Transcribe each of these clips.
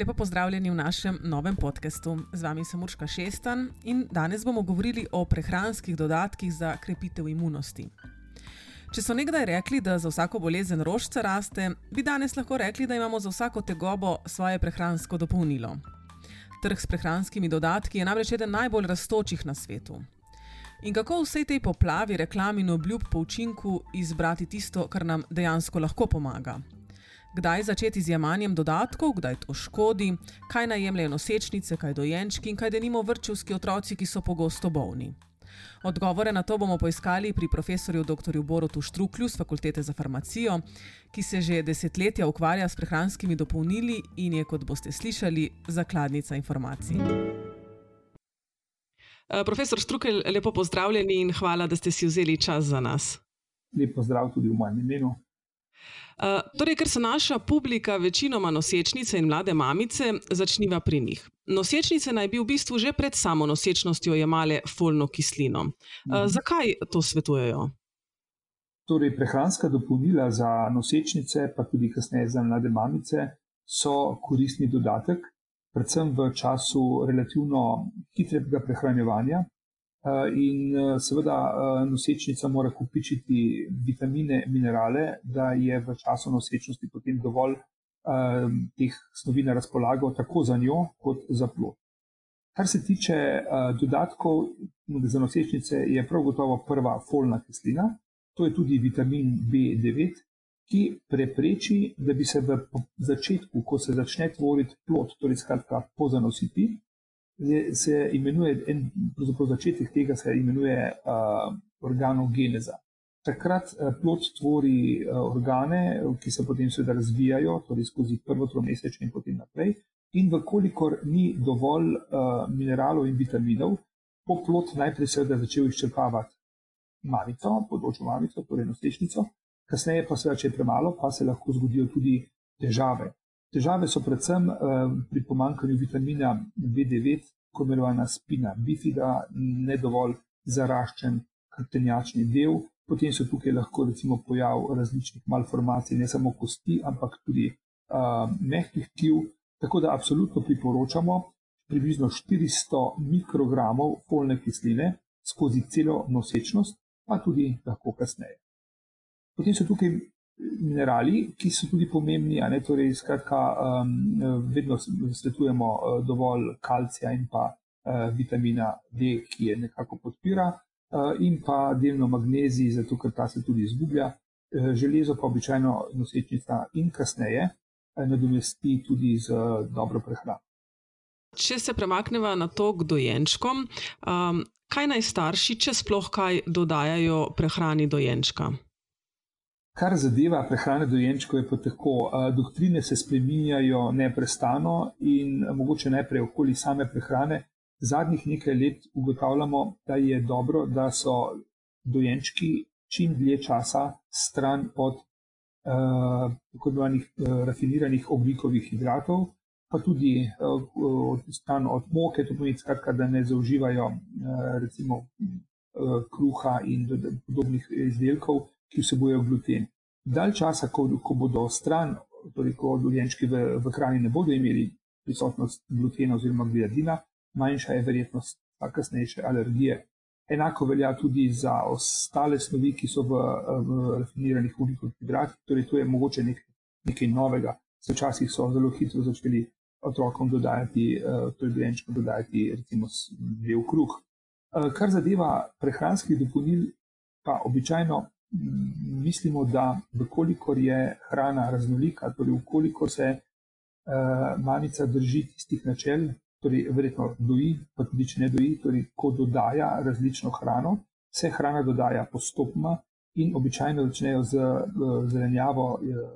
Lepo pozdravljeni v našem novem podkastu. Z vami sem Urška Šestan in danes bomo govorili o prehranskih dodatkih za krepitev imunosti. Če so nekdaj rekli, da za vsako bolezen rožca raste, bi danes lahko rekli, da imamo za vsako tegobo svoje prehransko dopolnilo. Trg s prehranskimi dodatki je namreč eden najbolj raztočih na svetu. In kako v vsej tej poplavi reklam in obljub po učinku izbrati tisto, kar nam dejansko lahko pomaga? Kdaj začeti z jemanjem dodatkov, kdaj to škodi, kaj najemljajo nosečnice, kaj dojenčki in kaj denimo vrčevski otroci, ki so pogosto bolni. Odgovore na to bomo poiskali pri profesorju dr. Borotu Štruklju z Fakultete za farmacijo, ki se že desetletja ukvarja s prehranskimi dopolnili in je, kot boste slišali, zakladnica informacij. Uh, profesor Štrukelj, lepo pozdravljeni in hvala, da ste si vzeli čas za nas. Lepo zdrav tudi v mojem imenu. Uh, torej, ker so naša publika večinoma nosečnice in mlade mamice, začniva pri njih. Nosečnice naj bi v bistvu že pred samo nosečnostjo jemale folno kislino. Uh. Zakaj to svetujejo? Torej, prehranska dopolnila za nosečnice, pa tudi kasneje za mlade mamice, so koristni dodatek, predvsem v času relativno hitrega prehranjevanja, Eh, in eh, seveda eh, nosečnica mora kupičiti vitamine, minerale, da je v času nosečnosti potem dovolj teh snovi na razpolago, tako za njo, kot za plod. Kar se tiče dodatkov za nosečnice, je prav gotovo prva folna kislina, to je tudi vitamin B9, ki prepreči, da bi se v začetku, ko se začne tvoriti plod, torej skratka pozanositi, se imenuje, en, pravzaprav začetek tega se imenuje uh, organogeneza. Takrat plod tvori organe, ki se potem seveda razvijajo, torej skozi prvo tromesečje in potem naprej. In vkolikor ni dovolj uh, mineralov in vitaminov, bo plod najprej seveda začel izčrpavati mamico, področjo mamico, torej nosečnico, kasneje pa seveda, če je premalo, pa se lahko zgodijo tudi težave. Težave so predvsem uh, pri pomankanju vitamina B9, ko imenovana spina bifida, ne dovolj zaraščen krtenjačni del. Potem so tukaj lahko recimo pojav različnih malformacij, ne samo kosti, ampak tudi uh, mehkih tkiv. Tako da absolutno priporočamo približno 400 mikrogramov folne kisline skozi celo nosečnost, pa tudi lahko kasneje. Potem so tukaj minerali, ki so tudi pomembni. Ne, torej, skratka, um, vedno svetujemo uh, dovolj kalcija in pa uh, vitamina D, ki je nekako podpira, uh, in pa delno magnezij, zato ker ta se tudi izgublja. Uh, železo pa običajno nosečnica in kasneje uh, nadomesti tudi z uh, dobro prehrano. Če se premaknemo na to k dojenčkom, um, kaj naj starši, če sploh kaj dodajajo prehrani dojenčka? Kar zadeva prehrane dojenčkov, je pa tako. Doktrine se spreminjajo neprestano in mogoče najprej okoli same prehrane. Zadnjih nekaj let ugotavljamo, da je dobro, da so dojenčki čim dlje časa stran od tako imenovanih rafiniranih oglikovih hidratov, pa tudi stran od moke, to pomeni, skratka, da ne zaužívajo recimo kruha in podobnih izdelkov, ki vsebujejo gluten. Dalj časa, ko, ko bodo stran, torej ko dojenčki v, v hrani ne bodo imeli prisotnost glutena oziroma gliadina, manjša je verjetnost kasnejše alergije. Enako velja tudi za ostale snovi, ki so v, v rafiniranih ugljikovih hidratih, torej to je mogoče nek, nekaj novega. Včasih so zelo hitro začeli otrokom dodajati, torej dojenčkom dodajati recimo bel kruh. Kar zadeva prehranskih dopolnil, pa običajno mislimo, da vkolikor je hrana raznolika, torej vkolikor se uh, mamica drži tistih načel, torej verjetno doji, pa tudi če ne doji, torej ko dodaja različno hrano, se hrana dodaja postopoma in običajno začnejo z uh, zelenjavo. Uh,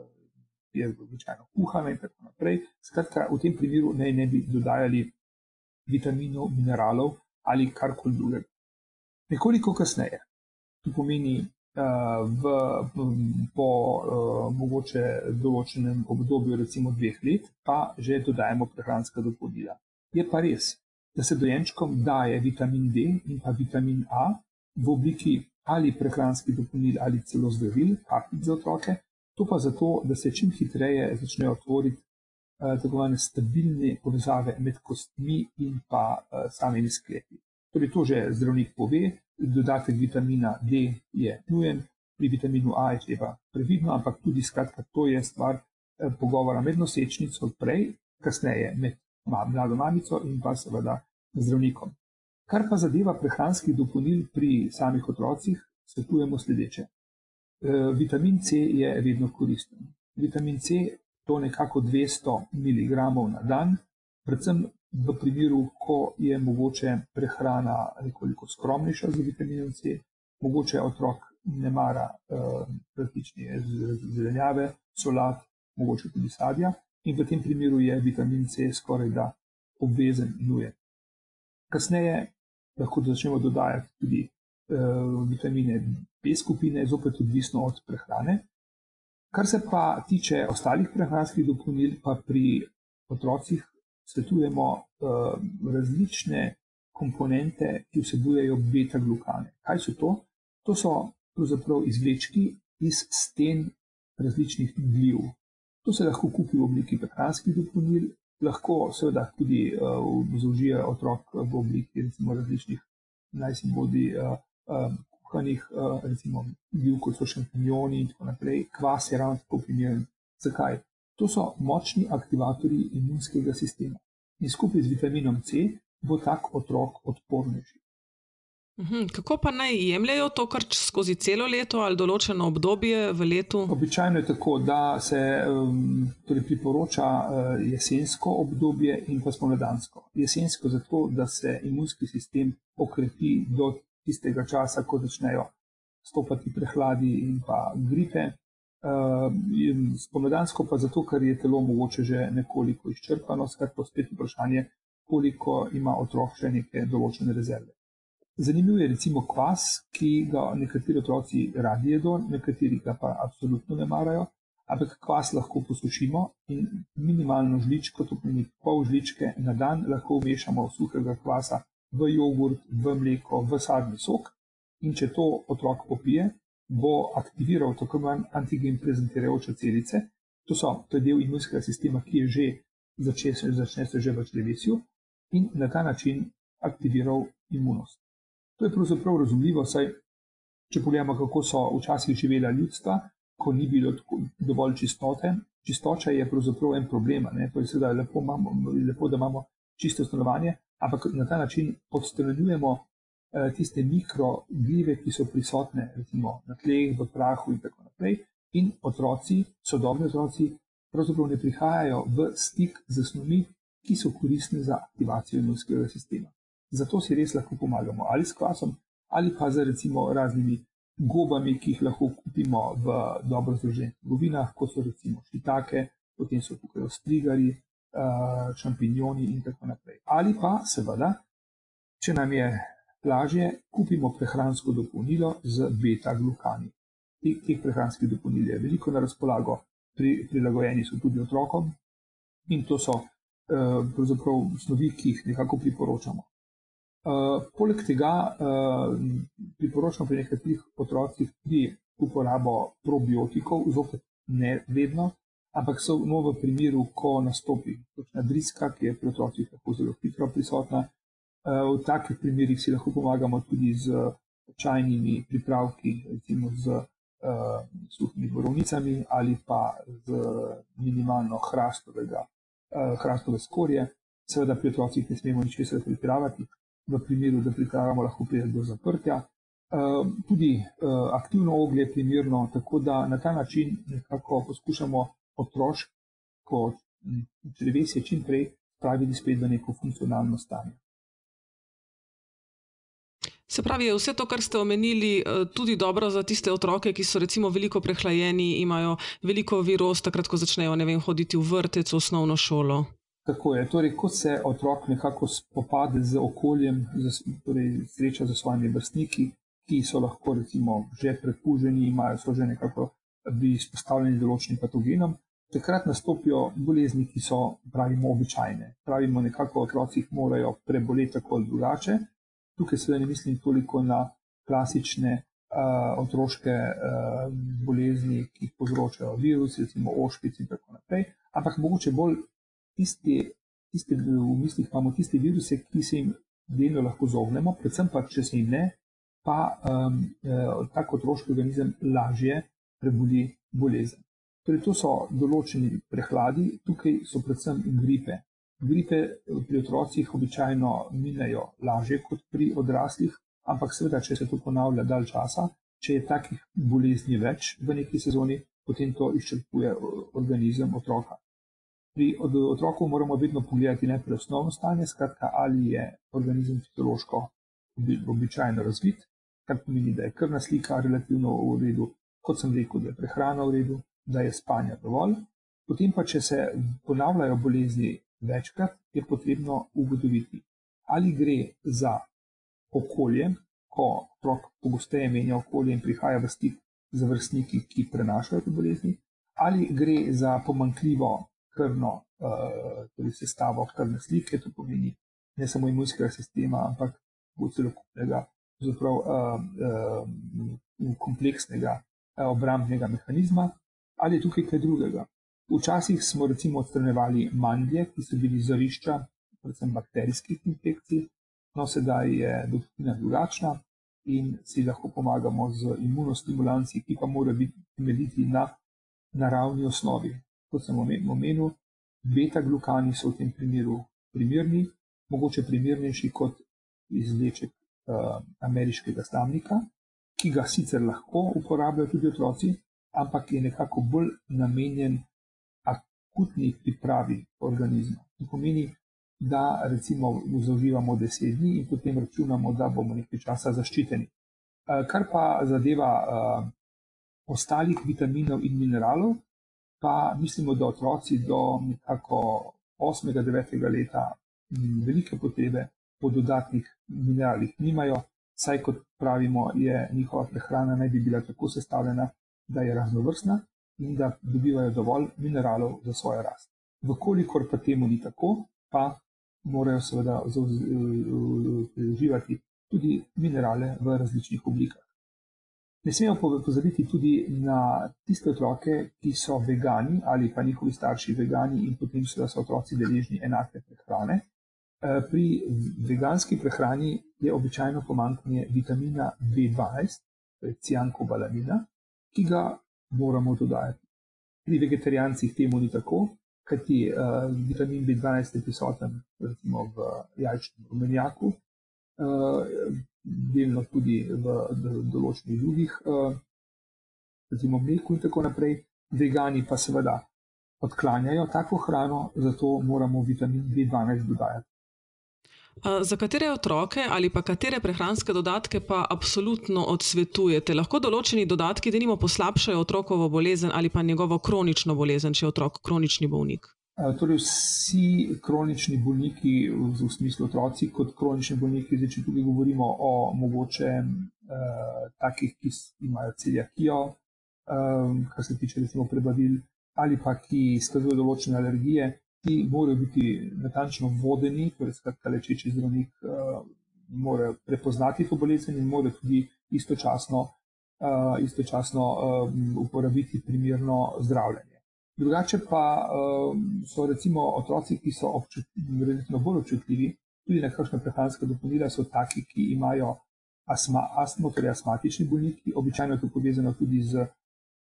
Je običajno kuhana in tako naprej. Skratka, v tem primeru naj ne bi dodajali vitaminov, mineralov ali karkoli drugega. Nekoliko kasneje, to pomeni v, po mogoče določenem obdobju, recimo dveh let, pa že dodajemo prehranska dopolnila. Je pa res, da se dojenčkom daje vitamin D in pa vitamin A v obliki ali prehranskih dopolnil ali celo zdravil, kapljic za otroke, to pa zato, da se čim hitreje začnejo tvoriti tako imenovane stabilne povezave med kostmi in pa samimi sklepi. Torej, to že zdravnik pove, dodatek vitamina D je nujen, pri vitaminu A je treba previdno, ampak tudi skratka, to je stvar pogovora med nosečnico prej, kasneje med mlado mamico in pa seveda zdravnikom. Kar pa zadeva prehranskih dopolnil pri samih otrocih, svetujemo sledeče. E, vitamin C je vedno koristen. Vitamin C to nekako 200 mg na dan, predvsem v primeru, ko je mogoče prehrana nekoliko skromnejša za vitaminom C, mogoče otrok ne mara e, različne zelenjave, solat, mogoče tudi sadja, in v tem primeru je vitamin C skoraj da obvezen in nujen. Kasneje lahko začnemo dodajati tudi uh, vitamine B skupine, zopet odvisno od prehrane. Kar se pa tiče ostalih prehranskih dopolnil, pa pri otrocih svetujemo uh, različne komponente, ki vsebujejo beta-glukane. Kaj so to? To so pravzaprav izvlečki iz sten različnih gljiv. To se lahko kupi v obliki prehranskih dopolnil, lahko seveda tudi uh, zaužije otrok v obliki recimo, različnih, naj si bodi uh, uh, kuhanih, uh, recimo, bil kot so šampinjoni in tako naprej. Kvas je ravno tako primeren. Zakaj? To so močni aktivatorji imunskega sistema. In skupaj z vitaminom C bo tak otrok odpornejši. Mhm, kako pa naj jemljajo to kar skozi celo leto ali določeno obdobje v letu? Običajno je tako, da se um, torej priporoča uh, jesensko obdobje in pa spomladansko. Jesensko zato, da se imunski sistem okrepi do tistega časa, ko začnejo stopati prehladi in pa gripe. Uh, spomladansko pa zato, ker je telo mogoče že nekoliko izčrpano, skratka spet vprašanje, koliko ima otrok še neke določene rezerve. Zanimiv je recimo kvas, ki ga nekateri otroci radi jedo, nekateri ga pa absolutno ne marajo. Ampak kvas lahko posušimo in minimalno žličko, to pomeni pol žličke na dan, lahko vmešamo suhega kvasa v jogurt, v mleko, v sadni sok. In če to otrok popije, bo aktiviral tako imenovane antigen prezentirajoče celice. To, so, to je del imunskega sistema, ki je že začel, začne se že v črevesju in na ta način aktiviral imunost. To je pravzaprav razumljivo, saj če pogledamo, kako so včasih živela ljudstva, ko ni bilo dovolj čistote. Čistoča je pravzaprav en problem. To je seveda lepo, lepo, da imamo čisto stanovanje, ampak na ta način podstranjujemo tiste mikroglive, ki so prisotne recimo, na tleh, v prahu in tako naprej. In otroci, sodobni otroci, pravzaprav ne prihajajo v stik z snovmi, ki so koristne za aktivacijo imunskega sistema. Zato si res lahko pomagamo ali s kvasom, ali pa z recimo raznimi gobami, ki jih lahko kupimo v dobro združenih trgovinah, kot so recimo šitake, potem so tukaj ostrigari, eh, šampinjoni in tako naprej. Ali pa seveda, če nam je lažje, kupimo prehransko dopolnilo z beta-glukani. Teh prehranskih dopolnil je veliko na razpolago, pri, prilagojeni so tudi otrokom in to so pravzaprav snovi, ki jih nekako priporočamo. Uh, poleg tega uh, priporočamo pri nekaterih otrocih tudi uporabo probiotikov, zopet ne vedno, ampak so no, v primeru, ko nastopi točna driska, ki je pri otrocih lahko zelo hitro prisotna. Uh, v takih primerih si lahko pomagamo tudi z čajnimi pripravki, recimo z uh, suhimi borovnicami ali pa z minimalno hrastovega, uh, hrastove skorje. Seveda pri otrocih ne smemo ničesar pripravati, v primeru, da pripravljamo, lahko pride do zaprtja. Uh, tudi uh, aktivno oglje je primerno, tako da na ta način nekako poskušamo otroško črevesje čim prej spraviti spet v neko funkcionalno stanje. Se pravi, je vse to, kar ste omenili, eh, tudi dobro za tiste otroke, ki so recimo veliko prehlajeni, imajo veliko virus, takrat, ko začnejo vem, hoditi v vrtec, v osnovno šolo. Tako je. Torej, ko se otrok nekako spopade z okoljem, torej sreča z svojimi vrstniki, ki so lahko recimo, že prekuženi, imajo so že nekako bi izpostavljeni določenim patogenom, takrat nastopijo bolezni, ki so, pravimo, običajne. Pravimo, nekako otroci jih morajo preboleti tako ali drugače. Tukaj seveda ne mislim toliko na klasične uh, otroške uh, bolezni, ki jih povzročajo virusi, recimo ošpic in tako naprej, ampak mogoče bolj tiste, tiste, v mislih imamo tiste viruse, ki se jim delno lahko zognemo, predvsem pa, če se jim ne, pa um, eh, tak otroški organizem lažje preboli bolezen. Torej, to so določeni prehladi, tukaj so predvsem gripe. Gripe pri otrocih običajno minejo lažje kot pri odraslih, ampak seveda, če se to ponavlja dalj časa, če je takih bolezni več v neki sezoni, potem to izčrpuje organizem otroka. Pri otroku moramo vedno pogledati najprej osnovno stanje, skratka, ali je organizem fiziološko običajno razvit, kar pomeni, da je krvna slika relativno v redu, kot sem rekel, da je prehrana v redu, da je spanje dovolj. Potem pa, če se ponavljajo bolezni večkrat, je potrebno ugotoviti, ali gre za okolje, ko otrok pogosteje menja okolje in prihaja v stik z vrstniki, ki prenašajo te bolezni, ali gre za pomankljivo krvno uh, torej sestavo krvne slike, to pomeni ne samo imunskega sistema, ampak celokupnega, zaprav, uh, uh, kompleksnega obrambnega mehanizma, ali je tukaj kaj drugega. Včasih smo recimo odstranjevali mandlje, ki so bili zarišča, predvsem bakterijskih infekcij, no sedaj je doktrina drugačna in si lahko pomagamo z imunostimulanci, ki pa morajo biti temeljiti na naravni osnovi. Kot sem omenil, beta-glukani so v tem primeru primerni, mogoče primernejši kot izleček uh, ameriškega stamnika, ki ga sicer lahko uporabljajo tudi otroci, ampak je nekako bolj namenjen akutni pripravi organizma. To pomeni, da recimo zauživamo deset dni in potem računamo, da bomo nekaj časa zaščiteni. Uh, kar pa zadeva uh, ostalih vitaminov in mineralov, pa mislimo, da otroci do nekako 8-9 leta velike potrebe po dodatnih mineralih nimajo, saj kot pravimo, je njihova prehrana naj bi bila tako sestavljena, da je raznovrstna in da dobivajo dovolj mineralov za svojo rast. Vkolikor pa temu ni tako, pa morajo seveda uživati tudi minerale v različnih oblikah. Ne smemo pozabiti tudi na tiste otroke, ki so vegani ali pa njihovi starši vegani in potem so otroci deležni enake prehrane. Eh, pri veganski prehrani je običajno pomankanje vitamina B12, to je ciankobalamina, ki ga moramo dodajati. Pri vegetarijancih temu ni tako, kajti uh, vitamin B12 je prisoten recimo v jajčnem rumenjaku, uh, delno tudi v določenih drugih, eh, recimo mleku in tako naprej. Vegani pa seveda odklanjajo tako hrano, zato moramo vitamin B12 dodajati. Za katere otroke ali pa katere prehranske dodatke pa absolutno odsvetujete? Lahko določeni dodatki, da nimo poslabšajo otrokovo bolezen ali pa njegovo kronično bolezen, če je otrok kronični bolnik? Torej, vsi kronični bolniki, v smislu otroci, kot kronični bolniki, zdaj, če tudi govorimo o mogoče eh, takih, ki imajo celjakijo, eh, kar se tiče prebavil, ali pa ki izkazujejo določene alergije, ti morajo biti natančno vodeni, torej skratka lečeči zdravnik eh, mora prepoznati to bolezen in mora tudi istočasno, eh, istočasno eh, uporabiti primerno zdravljenje. Drugače pa um, so recimo otroci, ki so relativno bolj občutljivi tudi na kakšne prehranske dopolnila, so taki, ki imajo asma, astmo, torej astmatični bolniki, običajno je to povezano tudi z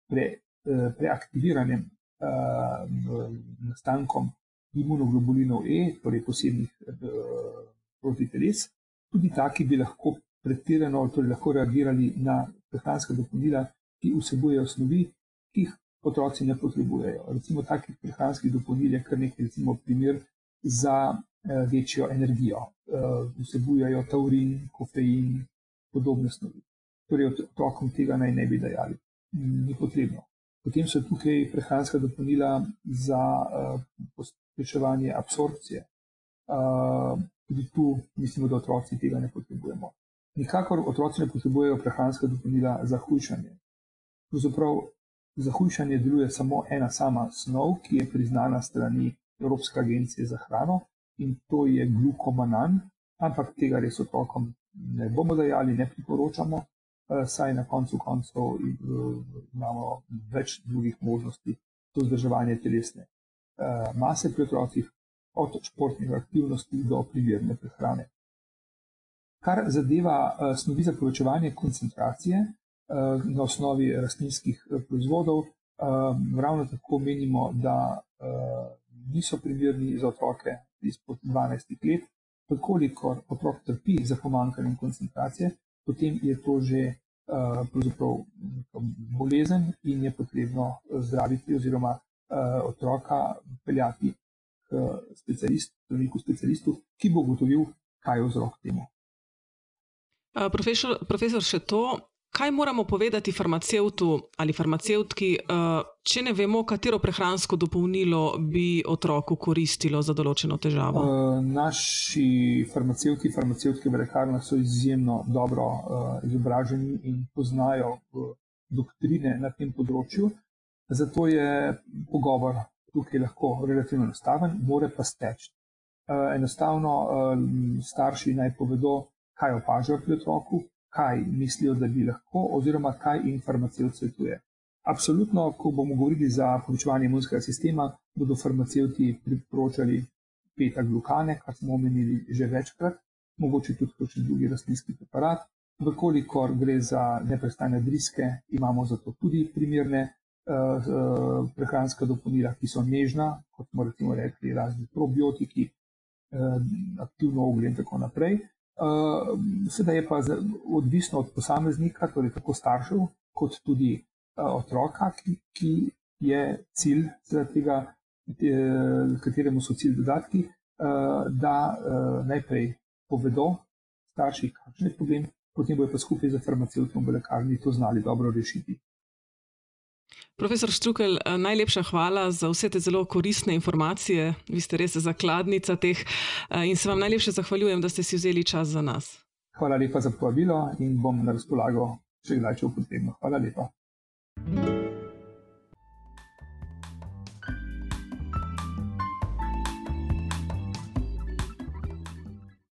pre, eh, preaktiviranjem uh, nastankom imunoglobulinov E, torej posebnih uh, protiteles. Tudi taki bi lahko pretirano, torej lahko reagirali na prehranske dopolnila, ki vsebujejo snovi, ki jih otroci ne potrebujejo. Recimo takih prehranskih dopolnil je kar nekaj, recimo primer za eh, večjo energijo. Eh, vsebujejo taurin, kofein, podobne snovi. Torej, otrokom tega naj ne bi dajali. Ni potrebno. Potem so tukaj prehranska dopolnila za pospeševanje absorpcije. Uh, tudi tu mislimo, da otroci tega ne potrebujemo. Nikakor otroci ne potrebujejo prehranska dopolnila za hujšanje. Pravzaprav Za hujšanje deluje samo ena sama snov, ki je priznana strani Evropske agencije za hrano in to je glukomanan, ampak tega res otrokom ne bomo dajali, ne priporočamo, saj na koncu koncev eh, imamo več drugih možnosti za vzdrževanje telesne mase pri otrocih, od športnih aktivnosti do primerne prehrane. Kar zadeva uh, snovi za povečevanje koncentracije uh, na osnovi rastlinskih proizvodov, ravno tako menimo, da niso primerni za otroke izpod 12 let. Kolikor otrok trpi za pomankanjem koncentracije, potem je to že uh, bolezen in je potrebno zdraviti oziroma otroka peljati k specialistu, zdravniku specialistu, ki bo ugotovil, kaj je vzrok temu. Uh, profesor, profesor, še to, kaj moramo povedati farmacevtu ali farmacevtki, uh, če ne vemo, katero prehransko dopolnilo bi otroku koristilo za določeno težavo? Naši farmacevti, farmacevtke v lekarnah so izjemno dobro izobraženi in poznajo doktrine na tem področju. Zato je pogovor tukaj lahko relativno enostaven, more pa steči. Eh, enostavno eh, starši naj povedo, kaj opažajo pri otroku, kaj mislijo, da bi lahko, oziroma kaj jim farmacevt svetuje. Absolutno, ko bomo govorili za povečevanje imunskega sistema, bodo farmacevti priporočali peta glukane, kar smo omenili že večkrat, mogoče tudi kakšen drugi rastlinski preparat. Vkolikor gre za neprestane driske, imamo za to tudi primerne prehranska dopolnila, ki so nežna, kot smo recimo rekli, razni probiotiki, eh, aktivno ogljen in tako naprej. Sedaj je pa odvisno od posameznika, torej tako staršev, kot tudi otroka, ki, ki je cilj tega, kateremu so cilj dodatki, da najprej povedo starši, kakšen je problem, potem bojo pa skupaj z farmacevtom v lekarni to znali dobro rešiti. Profesor Štrukel, eh, najlepša hvala za vse te zelo koristne informacije. Vi ste res zakladnica teh eh, in se vam najlepše zahvaljujem, da ste si vzeli čas za nas. Hvala lepa za povabilo in bom na razpolago, če kdaj če bo potrebno. Hvala lepa. thank you